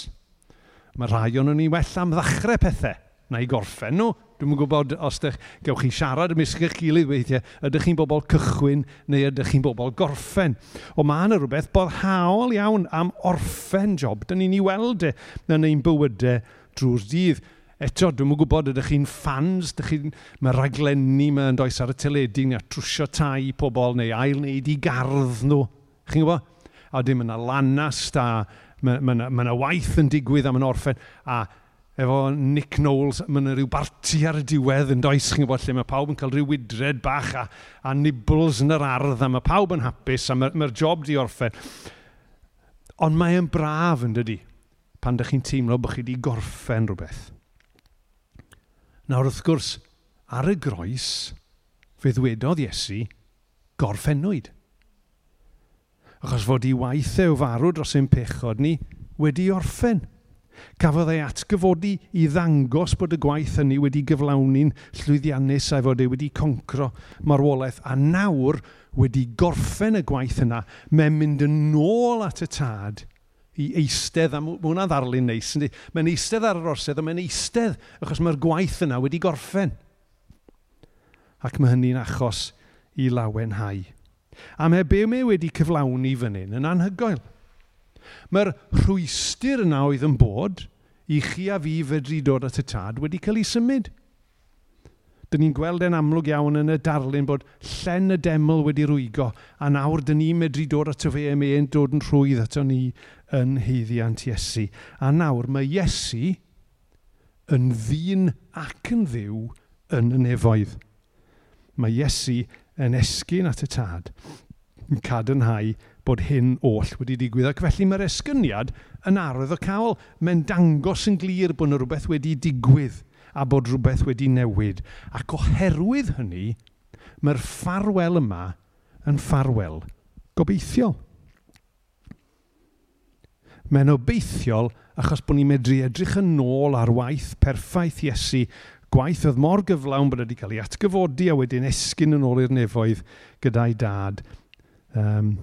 Mae rhai o'n ni well am ddechrau pethau, na i gorffen nhw. Dwi'n yn gwybod os ydych, gewch chi siarad ymysg eich gilydd weithiau, ydych chi'n bobl cychwyn neu ydych chi'n bobl gorffen. O mae yna rhywbeth bodhaol iawn am orffen job. Dyna ni'n ei weld e yn ein bywydau drwy'r dydd. Eto, dwi'n mwyn gwybod ydych chi'n fans, ydych chi'n... Mae raglenni mae yn does ar y teledu, neu trwsio tai pobl, neu ail wneud i gardd nhw. Chi'n gwybod? A dim yna lanast, a mae yna ma ma waith yn digwydd am yn orffen, a efo Nick Knowles, mae yna rhyw barti ar y diwedd yn does, chi'n gwybod lle mae pawb yn cael rhyw wydred bach a, a nibbles yn yr ardd a mae pawb yn hapus a mae'r mae, job di orffen. Ond mae e'n braf yn dydy pan ydych chi'n teimlo bod chi wedi gorffen rhywbeth. Nawr wrth gwrs, ar y groes, fe ddwedodd Iesu gorffennwyd. Achos fod i waithau e o farw dros ein pechod ni wedi orffen. Cafodd ei atgyfodi i ddangos bod y gwaith hynny wedi gyflawni'n llwyddiannus a'i fod ei wedi concro marwolaeth. A nawr wedi gorffen y gwaith yna, mae'n mynd yn ôl at y tad i eistedd, a mae hwnna'n ddarlun neis, ynddi? Mae'n eistedd ar yr orsedd, a mae'n eistedd achos mae'r gwaith yna wedi gorffen. Ac mae hynny'n achos i lawenhau. A mae be mae wedi cyflawni fan hyn yn anhygoel. Mae'r rhwystyr yna oedd yn bod i chi a fi fedru dod at y tad wedi cael ei symud. Dyn ni'n gweld e'n amlwg iawn yn y darlun bod llen y deml wedi rwygo a nawr dyn ni'n medru dod ato fe e mae'n dod yn rhwydd ato ni yn heiddiant Iesu. A nawr mae Iesu yn ddyn ac yn ddiw yn y nefoedd. Mae Iesu yn esgyn at y tad yn cadarnhau bod hyn oll wedi digwydd. Ac felly mae'r esgyniad yn arwydd o cael, mae'n dangos yn glir bod yna rhywbeth wedi digwydd a bod rhywbeth wedi newid. Ac oherwydd hynny, mae'r ffarwel yma yn ffarwel gobeithiol. Mae'n obeithiol achos bod ni'n medru edrych yn ôl ar waith perffaith Iesu, gwaith oedd mor gyflawn bod wedi cael ei atgyfodi a wedyn esgyn yn ôl i'r nefoedd gyda'i dad um,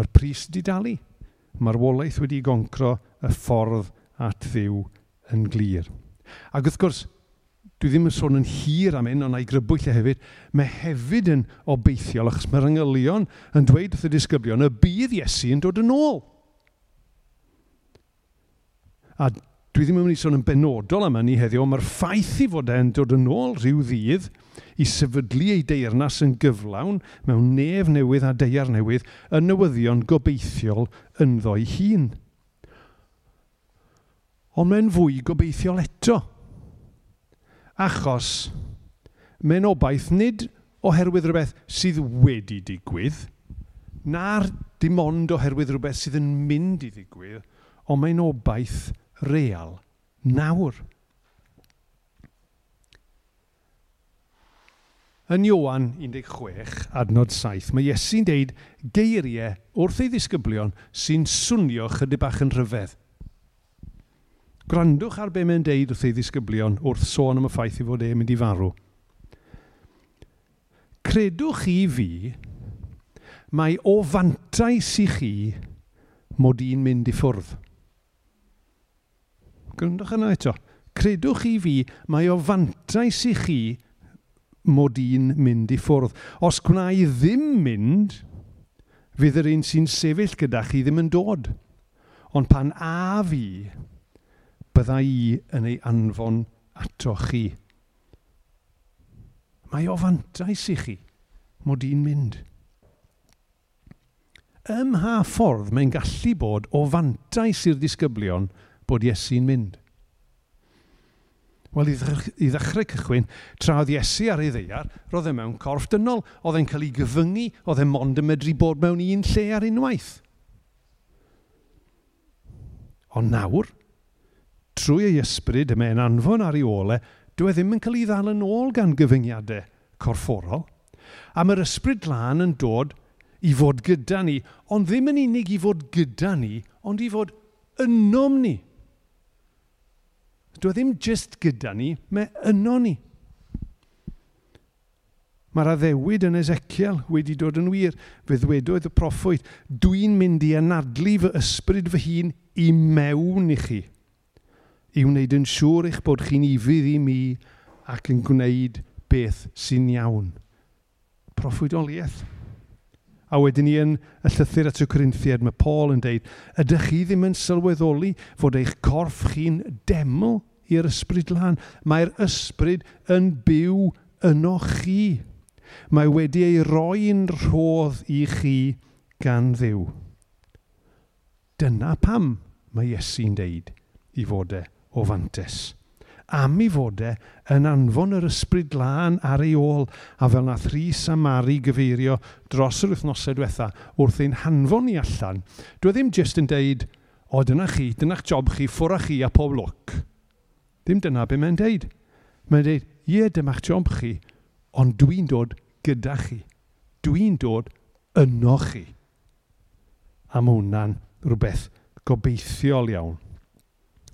Mae'r pris wedi dalu. Mae'r wolaeth wedi goncro y ffordd at ddiw yn glir. Ac wrth gwrs, dwi ddim yn sôn yn hir am un, ond na'i grybwyll e hefyd, mae hefyd yn obeithiol, achos mae'r angylion yn dweud wrth y disgyblion, y bydd Iesu yn dod yn ôl. A dwi ddim yn mynd i sôn yn benodol am hynny heddiw, mae'r ffaith i fod e'n dod yn ôl rhyw ddydd – i sefydlu ei deyrnas yn gyflawn mewn nef newydd a deiar newydd y newyddion gobeithiol ynddo ei hun. Ond mae'n fwy gobeithiol eto. Achos mae'n obaith nid oherwydd rhywbeth sydd wedi digwydd, na'r dim ond oherwydd rhywbeth sydd yn mynd i ddigwydd, ond mae'n obaith real nawr. Yn Iowan 16, adnod 7, mae Iesu'n deud geiriau wrth ei ddisgyblion sy'n swnio chydig bach yn rhyfedd. Gwrandwch ar be mae'n deud wrth ei ddisgyblion wrth sôn am y ffaith i fod e'n mynd i farw. Credwch chi fi, mae o fantais i chi mod i'n mynd i ffwrdd. Gwrandwch yna eto. Credwch chi fi, mae o fantais i chi mod i'n mynd i ffwrdd. Os gwna i ddim mynd, fydd yr un sy'n sefyll gyda chi ddim yn dod. Ond pan a fi, bydda i yn ei anfon ato chi. Mae o fantais i chi mod i'n mynd. Ym mha ffordd mae'n gallu bod o fantais i'r disgyblion bod Iesu'n mynd. Wel, i, i ddechrau cychwyn, tra oedd Iesu ar ei ddeiar, roedd e mewn corff dynol, oedd e'n cael ei gyfyngu, oedd e mond yn medru bod mewn un lle ar unwaith. Ond nawr, trwy ei ysbryd y mae'n anfon ar ei ole, dyw e ddim yn cael ei ddal yn ôl gan gyfyngiadau corfforol. A mae'r ysbryd lan yn dod i fod gyda ni, ond ddim yn unig i fod gyda ni, ond i fod ynom ni. Doedd ddim jyst gyda ni, mae yno ni. Mae'r addewid yn Ezekiel wedi dod yn wir. Fe ddwedodd y proffwyd, dwi'n mynd i anadlu fy ysbryd fy hun i mewn i chi, i wneud yn siŵr eich bod chi'n ifydd i mi ac yn gwneud beth sy'n iawn. Proffwydoliaeth. A wedyn ni yn y llythyr at y Corinthiad, mae Paul yn deud, ydych chi ddim yn sylweddoli fod eich corff chi'n deml i'r ysbryd lan. Mae'r ysbryd yn byw yno chi. Mae wedi ei roi'n rhodd i chi gan ddiw. Dyna pam mae Iesu'n deud i fod e o fantes am ei fodau yn anfon yr ysbryd lan ar ei ôl a fel nath Rhys a Mari gyfeirio dros yr wythnosau diwetha wrth ein hanfon ni allan, dwi e ddim jyst yn deud, o dyna chi, dyna'ch job chi, ffwrra chi a pob lwc. Ddim dyna be mae'n deud. Mae'n deud, ie, dyma'ch job chi, ond dwi'n dod gyda chi. Dwi'n dod yno chi. A mae hwnna'n rhywbeth gobeithiol iawn.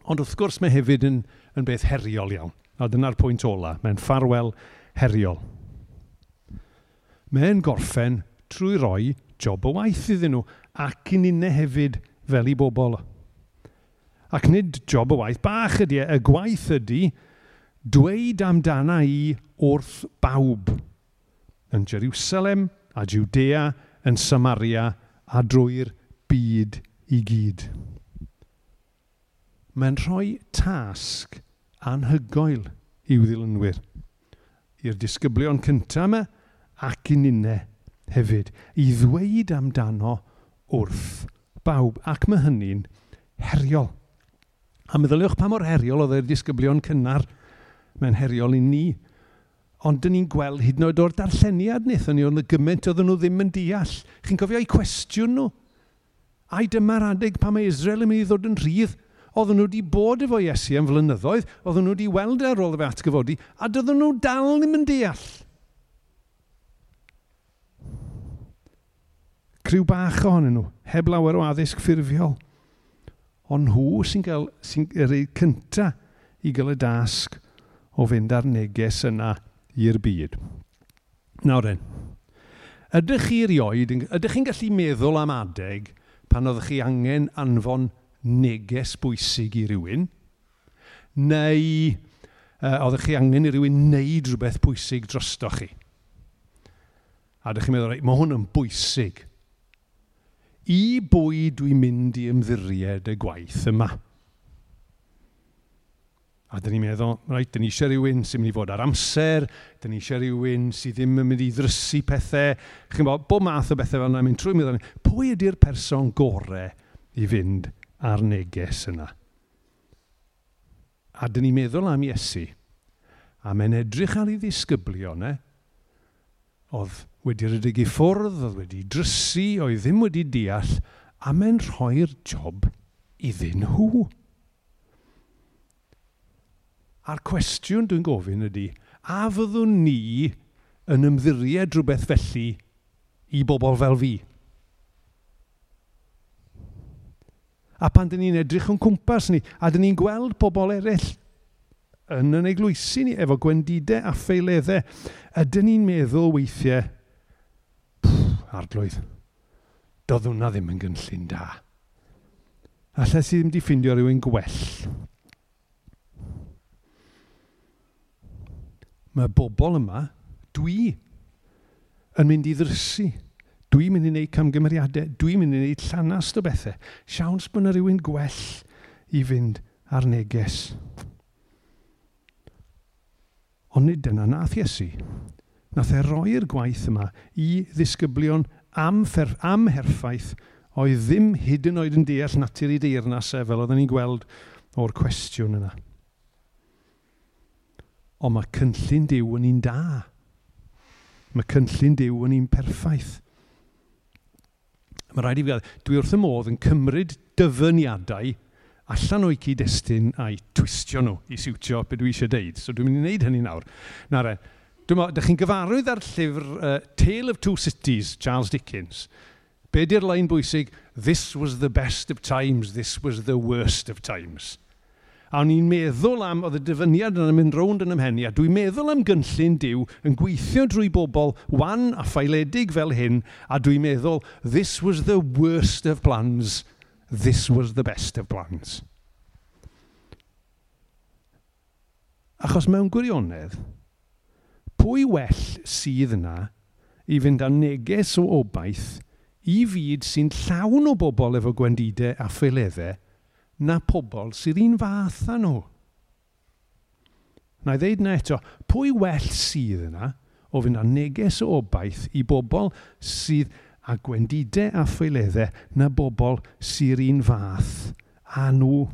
Ond wrth gwrs mae hefyd yn yn beth heriol iawn. A dyna'r pwynt ola. Mae'n ffarwel heriol. Mae'n gorffen trwy roi job o waith iddyn nhw ac yn unne hefyd fel i bobl. Ac nid job o waith bach ydy, e, y gwaith ydy dweud amdana i wrth bawb yn Jerusalem a Judea yn Samaria a drwy'r byd i gyd. Mae'n rhoi tasg anhygoel i'w ddilynwyr. I'r disgyblion cyntaf yma ac i ninne hefyd. I ddweud amdano wrth bawb. Ac mae hynny'n heriol. A meddyliwch pa mor heriol oedd e'r disgyblion cynnar mae'n heriol i ni. Ond dyn ni'n gweld hyd yn oed o'r darlleniad wnaethon ni, ond y gymaint oedden nhw ddim yn deall. Chi'n cofio eu cwestiwn nhw? Ai dyma'r adeg pa mae Israel yn mynd i ddod yn rhydd? oedden nhw wedi bod efo Iesu am flynyddoedd, oedden nhw wedi weld e ar ôl y fe atgyfodi, a doedden nhw dal ddim yn deall. Criw bach ohonyn nhw, heb lawer o addysg ffurfiol. Ond nhw sy'n cael, sy'n rhaid cynta i gael y dasg o fynd ar neges yna i'r byd. Nawr en, ydych chi erioed, ydych chi'n gallu meddwl am adeg pan oeddech chi angen anfon neges bwysig i rywun, neu uh, oeddech chi angen i rywun wneud rhywbeth pwysig drostoch chi. A ydych chi'n meddwl, mae hwn yn bwysig. I bwy dwi'n mynd i ymddiried y gwaith yma? A dyn ni'n meddwl, reit, dyn ni eisiau rhywun sy'n mynd i fod ar amser, dyn ni eisiau rhywun sy'n ddim yn mynd i ddrysu pethau. Chi'n bod, bob math o bethau fel yna, mynd trwy'n meddwl, pwy ydy'r person gorau i fynd a'r neges yna. A dyn ni'n meddwl am Iesu, a mae'n edrych ar ei ddisgyblionau, e? oedd wedi redig i ffwrdd, oedd wedi drysu, oedd ddim wedi deall, a mae'n rhoi'r job iddyn nhw. A'r cwestiwn dwi'n gofyn ydy, a fyddwn ni yn ymddiried rhywbeth felly i bobl fel fi? A pan dyn ni'n edrych yn cwmpas ni, a dyn ni'n gweld pobl eraill yn yn eglwysu ni, efo gwendidau a ffeileddau, ydyn ni'n meddwl weithiau, arglwydd, doedd hwnna ddim yn gynllun da. Alla si ddim di ffindio rhywun gwell. Mae bobl yma, dwi, yn mynd i ddrysu. Dwi'n mynd i wneud camgymeriadau, dwi'n mynd i wneud llanast o bethau. Siawns bod yna rhywun gwell i fynd ar neges. Ond nid dyna nath Iesu. Nath e roi'r gwaith yma i ddisgyblion am, fer, am herffaith oedd ddim hyd yn oed yn deall natur i deyrnasau e fel oedden ni'n gweld o'r cwestiwn yna. Ond mae cynllun diw yn un da. Mae cynllun diw yn un perffaith. Mae rhaid i fi gael, dwi wrth y modd yn cymryd dyfyniadau allan o'i cyd-destun a'i twistio nhw i siwtio beth dwi eisiau deud. So dwi'n mynd i wneud hynny nawr. Na re, dwi'n meddwl, ydych chi'n gyfarwydd ar llyfr uh, Tale of Two Cities, Charles Dickens. Be di'r lein bwysig? This was the best of times, this was the worst of times. A o'n i'n meddwl am, oedd y dyfyniad yn mynd rownd yn ymhenni, a dwi'n meddwl am gynllun diw yn gweithio drwy bobl wan a phailedig fel hyn, a dwi'n meddwl, this was the worst of plans, this was the best of plans. Achos mewn gwirionedd, pwy well sydd yna i fynd â neges o obaith i fyd sy'n llawn o bobl efo gwendidau a pheleddau na pobl sydd un fath â nhw. Na i ddeud na eto, pwy well sydd yna o fynd â neges o obaith i bobl sydd a gwendidau a ffeileddau na bobl sy'r un fath a nhw.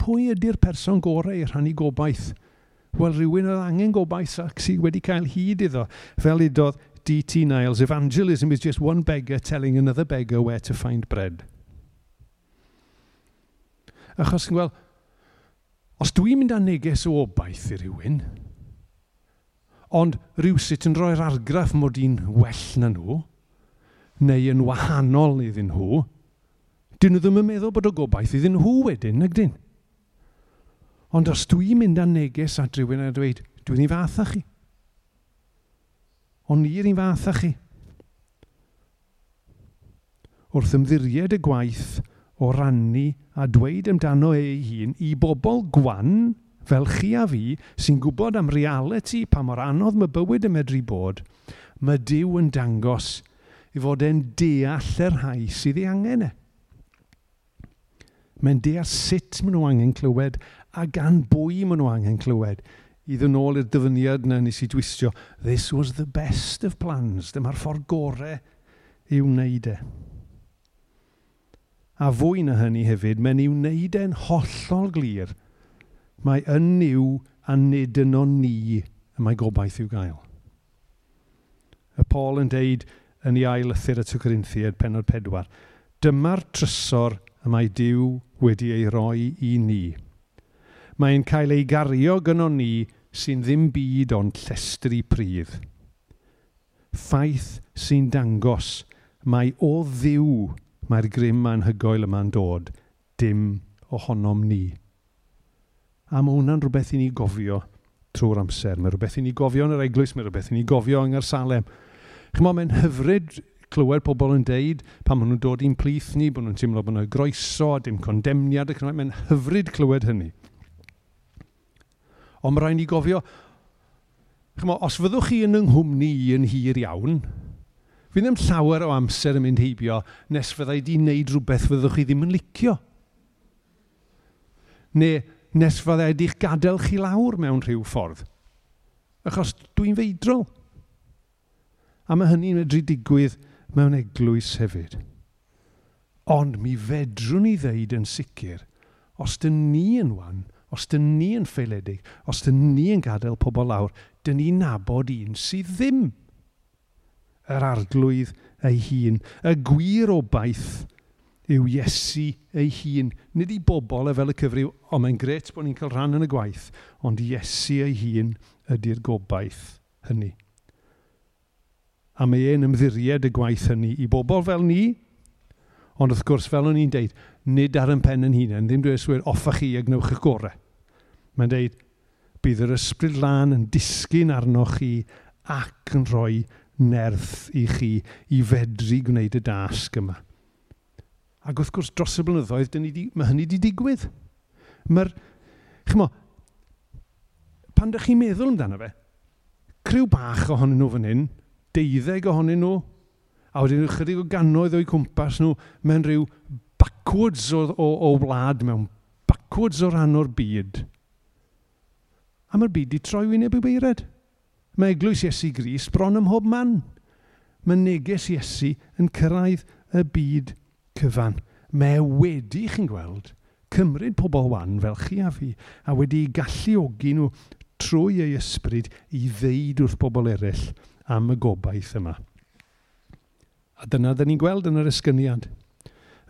Pwy ydy'r person gorau i rhannu gobaith? Wel, rhywun oedd angen gobaith ac sydd wedi cael hyd iddo. Fel udodd D.T. Niles, evangelism is just one beggar telling another beggar where to find bread. Achos chi'n gweld, os dwi'n mynd â neges o obaith i rywun, ond rhywsut yn rhoi'r argraff mod i'n well na nhw, neu yn wahanol iddyn nhw, dyn nhw ddim yn meddwl bod o gobaith iddyn nhw wedyn, nag dyn. Ond os dwi'n mynd â neges at rhywun a dweud, dwi'n ei fath chi. Ond ni'r un fath chi. Wrth ymddiried y gwaith, o rannu a dweud amdano e ei hun i bobl gwan fel chi a fi sy'n gwybod am reality pa mor anodd mae bywyd yn medru bod, mae Dyw yn dangos i fod e'n deall yr rhai sydd ei angen e. Mae'n deall sut maen nhw angen clywed a gan bwy maen nhw angen clywed. I ddyn ôl i'r dyfyniad na nes i dwistio, this was the best of plans, dyma'r ffordd gorau i wneud e a fwy na hynny hefyd, mae'n i'w wneud e'n hollol glir. Mae yn niw a nid yno ni y mae gobaith i'w gael. Y Paul yn deud yn ei ail ythyr y Twcyrinthiad, penod pedwar, dyma'r trysor y mae Dyw wedi ei roi i ni. Mae'n cael ei gario gyno ni sy'n ddim byd ond llestri pridd. Ffaith sy'n dangos mae o ddiw Mae'r grym anhygoel yma'n dod, dim ohonom ni. A mae hwnna'n rhywbeth i ni gofio trwy'r amser. Mae rhywbeth i ni gofio yn yr eglwys, mae rhywbeth i ni gofio yng Nghersalem. Chymo, mae'n hyfryd clywed pobl yn deud pan maen nhw'n dod i'n plith ni, bod nhw'n teimlo bod nhw'n groeso, dim condemniad ac Mae'n hyfryd clywed hynny. Ond mae rhaid ni gofio, chymo, os fyddwch chi yn yng i yn hir iawn, Fi ddim llawer o amser yn mynd heibio nes fyddai di wneud rhywbeth fyddwch chi ddim yn licio. Neu nes fyddai di'ch gadael chi lawr mewn rhyw ffordd. Achos dwi'n feidrol. A mae hynny'n medru digwydd mewn eglwys hefyd. Ond mi fedrwn ni ddeud yn sicr, os dyn ni yn wan, os dyn ni yn ffeiledig, os dyn ni yn gadael pobl lawr, dyn ni'n nabod un sydd ddim yr arglwydd ei hun. Y gwir obaith yw Iesu ei hun. Nid i bobl e fel y cyfrif, o mae'n gret bod ni'n cael rhan yn y gwaith, ond Iesu ei hun ydy'r gobaith hynny. A mae e'n ymddiried y gwaith hynny i bobl fel ni, ond wrth gwrs fel o'n i'n deud, nid ar yn pen yn hunain, ddim dweud swyr offa chi a gnewch eich gorau. Mae'n deud, bydd yr ysbryd lan yn disgyn arnoch chi ac yn rhoi nerth i chi i fedru gwneud y dasg yma. Ac wrth gwrs, dros y blynyddoedd, di, mae hynny wedi digwydd. Mae'r, chymo, pan ydych chi'n meddwl amdano fe, criw bach ohonyn nhw fan hyn, deuddeg ohonyn nhw, a wedyn ychydig o gannoedd o'i cwmpas nhw mewn rhyw backwards o, o, o wlad, mewn backwards o ran o'r byd. A mae'r byd wedi troi wyneb i beired. Mae eglwys Iesu Gris bron ym mhob man. Mae neges Iesu yn cyrraedd y byd cyfan. Mae e wedi, chi'n gweld, cymryd pobl wan fel chi a fi, a wedi galluogi nhw trwy ei ysbryd i ddeud wrth bobl eraill am y gobaith yma. A dyna dyn ni'n gweld yn yr ysgyniad.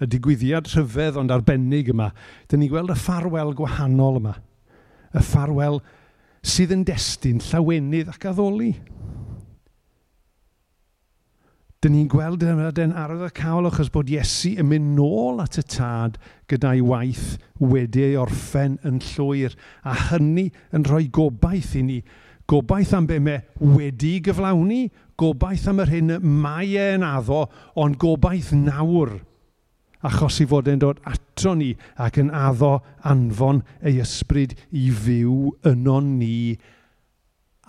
Y digwyddiad rhyfedd ond arbennig yma. Dyn ni'n gweld y ffarwel gwahanol yma. Y ffarwel gwahanol sydd yn destyn llawenydd ac addoli. Dyn ni'n gweld yma den arwydd cael achos bod Iesu yn mynd nôl at y tad gyda'i waith wedi ei orffen yn llwyr a hynny yn rhoi gobaith i ni. Gobaith am be mae wedi gyflawni, gobaith am yr hyn mae e'n addo, ond gobaith nawr achos i fod e'n dod ato ni ac yn addo anfon ei ysbryd i fyw yno ni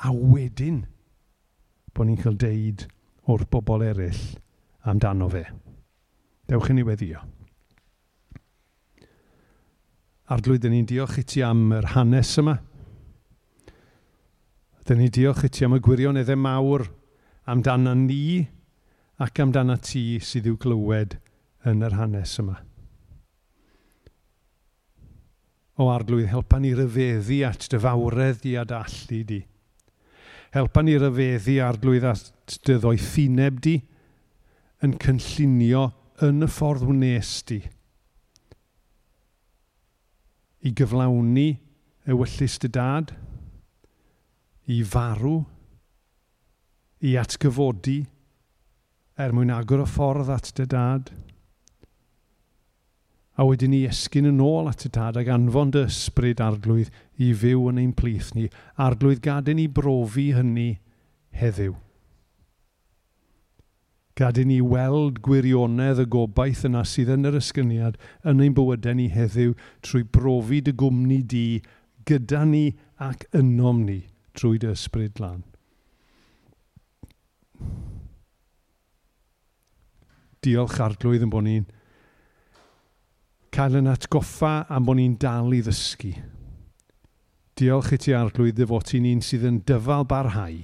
a wedyn bod ni'n cael deud o'r bobl eraill amdano fe. Dewch i ni weddio. Arglwydd, ni'n diolch i ti am yr hanes yma. Dyn ni'n diolch i ti am y gwirioneddau mawr amdano ni ac amdano ti sydd i'w glywed yn yr hanes yma. O arglwydd, helpa ni ryfeddu at dy fawredd di a dy di. Helpa ni ryfeddu arglwydd at dy ddoethineb di yn cynllunio yn y ffordd wnes di i gyflawni y wyllus dy dad, i farw, i atgyfodi, er mwyn agor y ffordd at dy dad – a wedyn ni esgyn yn ôl at y tad ac anfon dy ysbryd arglwydd i fyw yn ein plith ni. Arglwydd gadyn ni brofi hynny heddiw. Gadyn ni weld gwirionedd y gobaith yna sydd yn yr ysgyniad yn ein bywydau ni heddiw trwy brofi dy gwmni di gyda ni ac ynom ni trwy dy ysbryd lan. Diolch arglwydd yn bod ni'n cael yn atgoffa am bod ni'n dal i ddysgu. Diolch i ti arglwydd dy fod ti'n un sydd yn dyfal barhau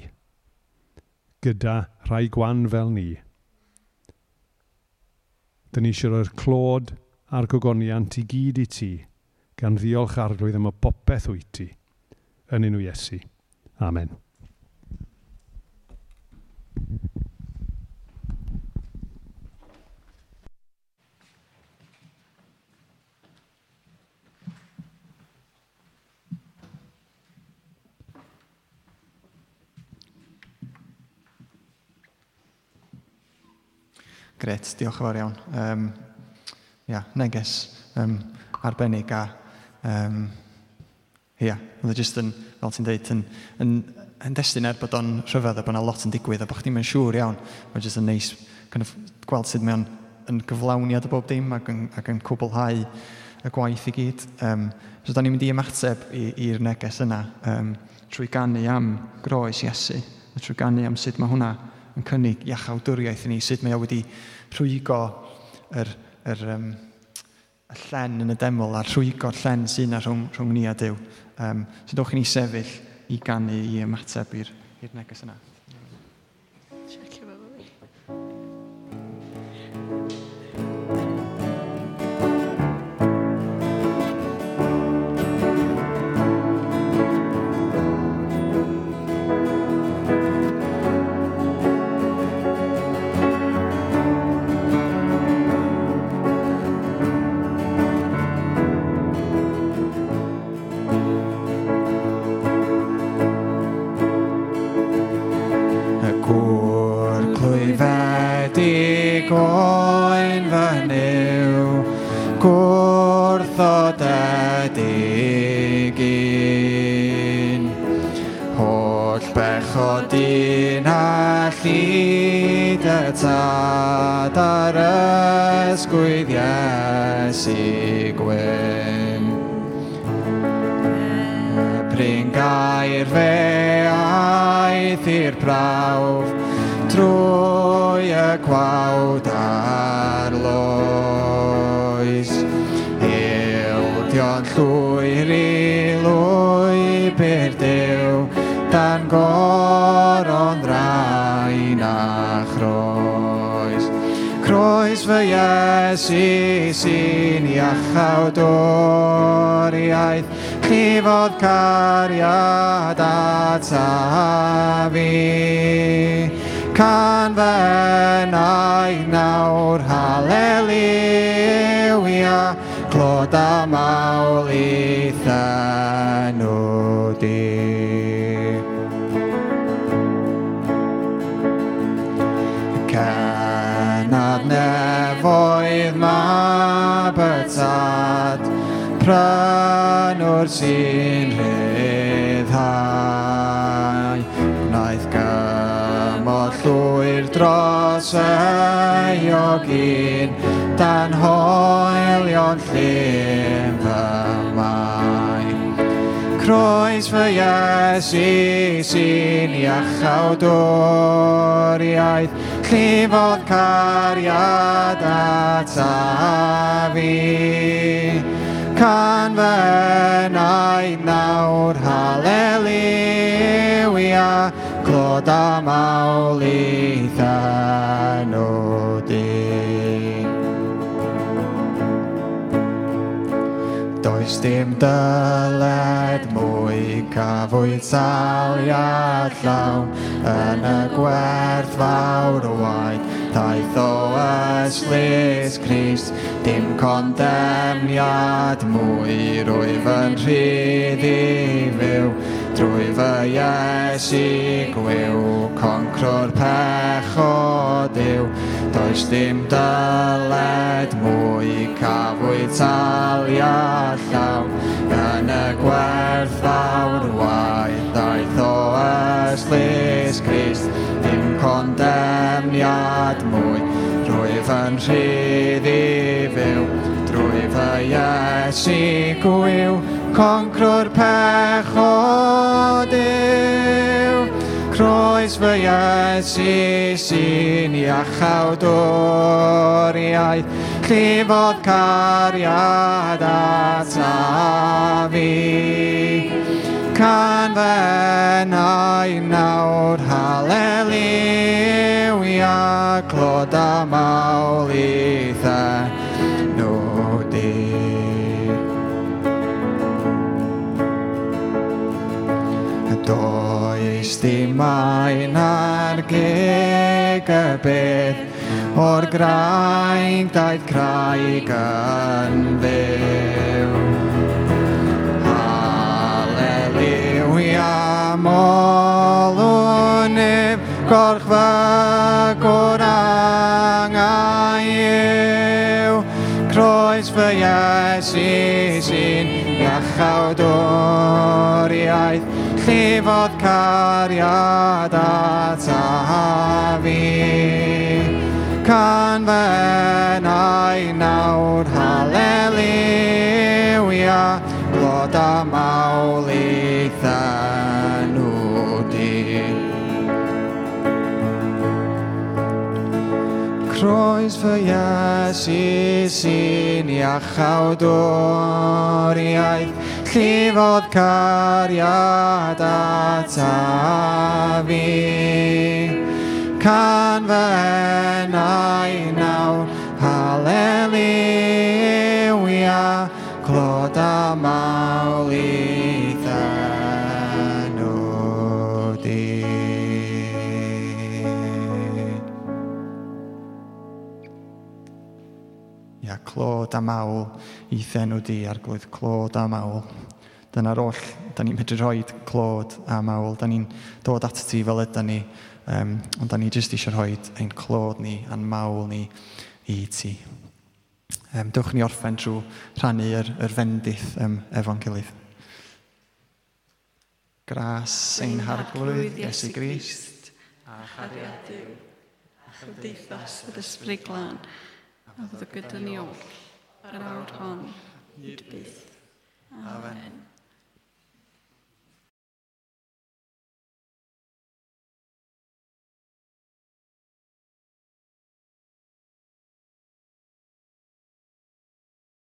gyda rhai gwan fel ni. Dyna ni eisiau rhoi'r clod a'r gogoniant i gyd i ti gan ddiolch arglwydd am y popeth wyt ti yn unw Iesu. Amen. Gret, diolch yn fawr iawn. Um, ia, neges um, arbennig a um, ia, oedd e jyst yn, fel ti'n dweud, yn, yn, yn destun er bod o'n rhyfedd a bod yna lot yn digwydd a bod chdi'n mynd siŵr iawn. Mae'n jyst yn neis kind of, gweld sut mae'n yn gyflawniad o bob dim ac yn, ac yn cwblhau y gwaith i gyd. Um, so, da ni'n mynd i ymateb i'r neges yna um, trwy gannu am groes Iesu, a trwy gannu am sut mae hwnna yn cynnig iachawdwriaeth i ni, sut mae o wedi rhwygo yr, yr, um, y llen yn y deml a'r rhwygo'r llen sy'n na rhwng, rhwng ni a Dyw. Um, so dowch i ni sefyll i gannu i ymateb i'r neges yna. gwrthod a digyn. Holl bechod un a llid y tad ar ysgwydd Iesu gwyn. Bring gair fe aeth i'r prawf trwy y gwawd a Ac llwyr i lwybr dew, dan goron rhain a chroes. Croes fy Iesu sy'n iachawd o'r llifodd cariad a tafi Can fy nawr, haleliwia, da mawl i موعظة di. Cenad nefoedd ma bytad prynwr sy'n rhyddhau Gwnaeth gymod llwyr dros ei ogyn dan hoelion llym fy mai. Croes fy Iesu sy'n iachawd doriaeth, llifodd cariad a tafi. Can fy enau nawr haleliwia, clod a mawlithau. dim dyled mwy cafwyd saliad llawn. Yn y gwerth fawr o waith daeth o yslis Cris dim condemniad mwy rwyf yn rhydd i fyw. Drwy fy Iesu gwyw, concro'r pech o Dyw, does dim dyled mwy cafwyd talia llawn. Yn y gwerth gwerthawr waith daeth o yslis Grist, dim condemniad mwy, drwy fy'n rhydd i fyw, drwy fy Iesu gwyw, concrwr pech o Dyw. Croes fy Iesu sy'n iachawd o'r llifodd cariad at a fi. Can fy nai nawr haleliw clod a mawli Το αίσθημα είναι Gebet, or grein deit kreigen will. Halleluja, molunim, korchva korang llifodd cariad ata fi. Can fenau nawr haleliwia, glod a mawl mawlitha nhw di. Croes fy Iesu sy'n iachawdwriaeth, chi fod cariad ata fi. Can fy enau nawr, haleliwia, clod a mawl i ddanw di. Ia, clod a mawl i ddenw di ar glwydd clod a mawl. Dyna'r oll, da ni'n medru rhoi clod a mawl. Da ni'n dod at ti fel ydyn ni, um, ond da ni jyst eisiau rhoi ein clod ni a'n mawl ni i ti. Um, dewch ni orffen trwy rhannu'r yr, er fendith um, efo'n gilydd. Gras ein harglwydd Iesu Grist a chariad Dyw a chymdeithas y ysbryd glân a fydd y gyda ni oll And our tongue, bist. Amen. Amen.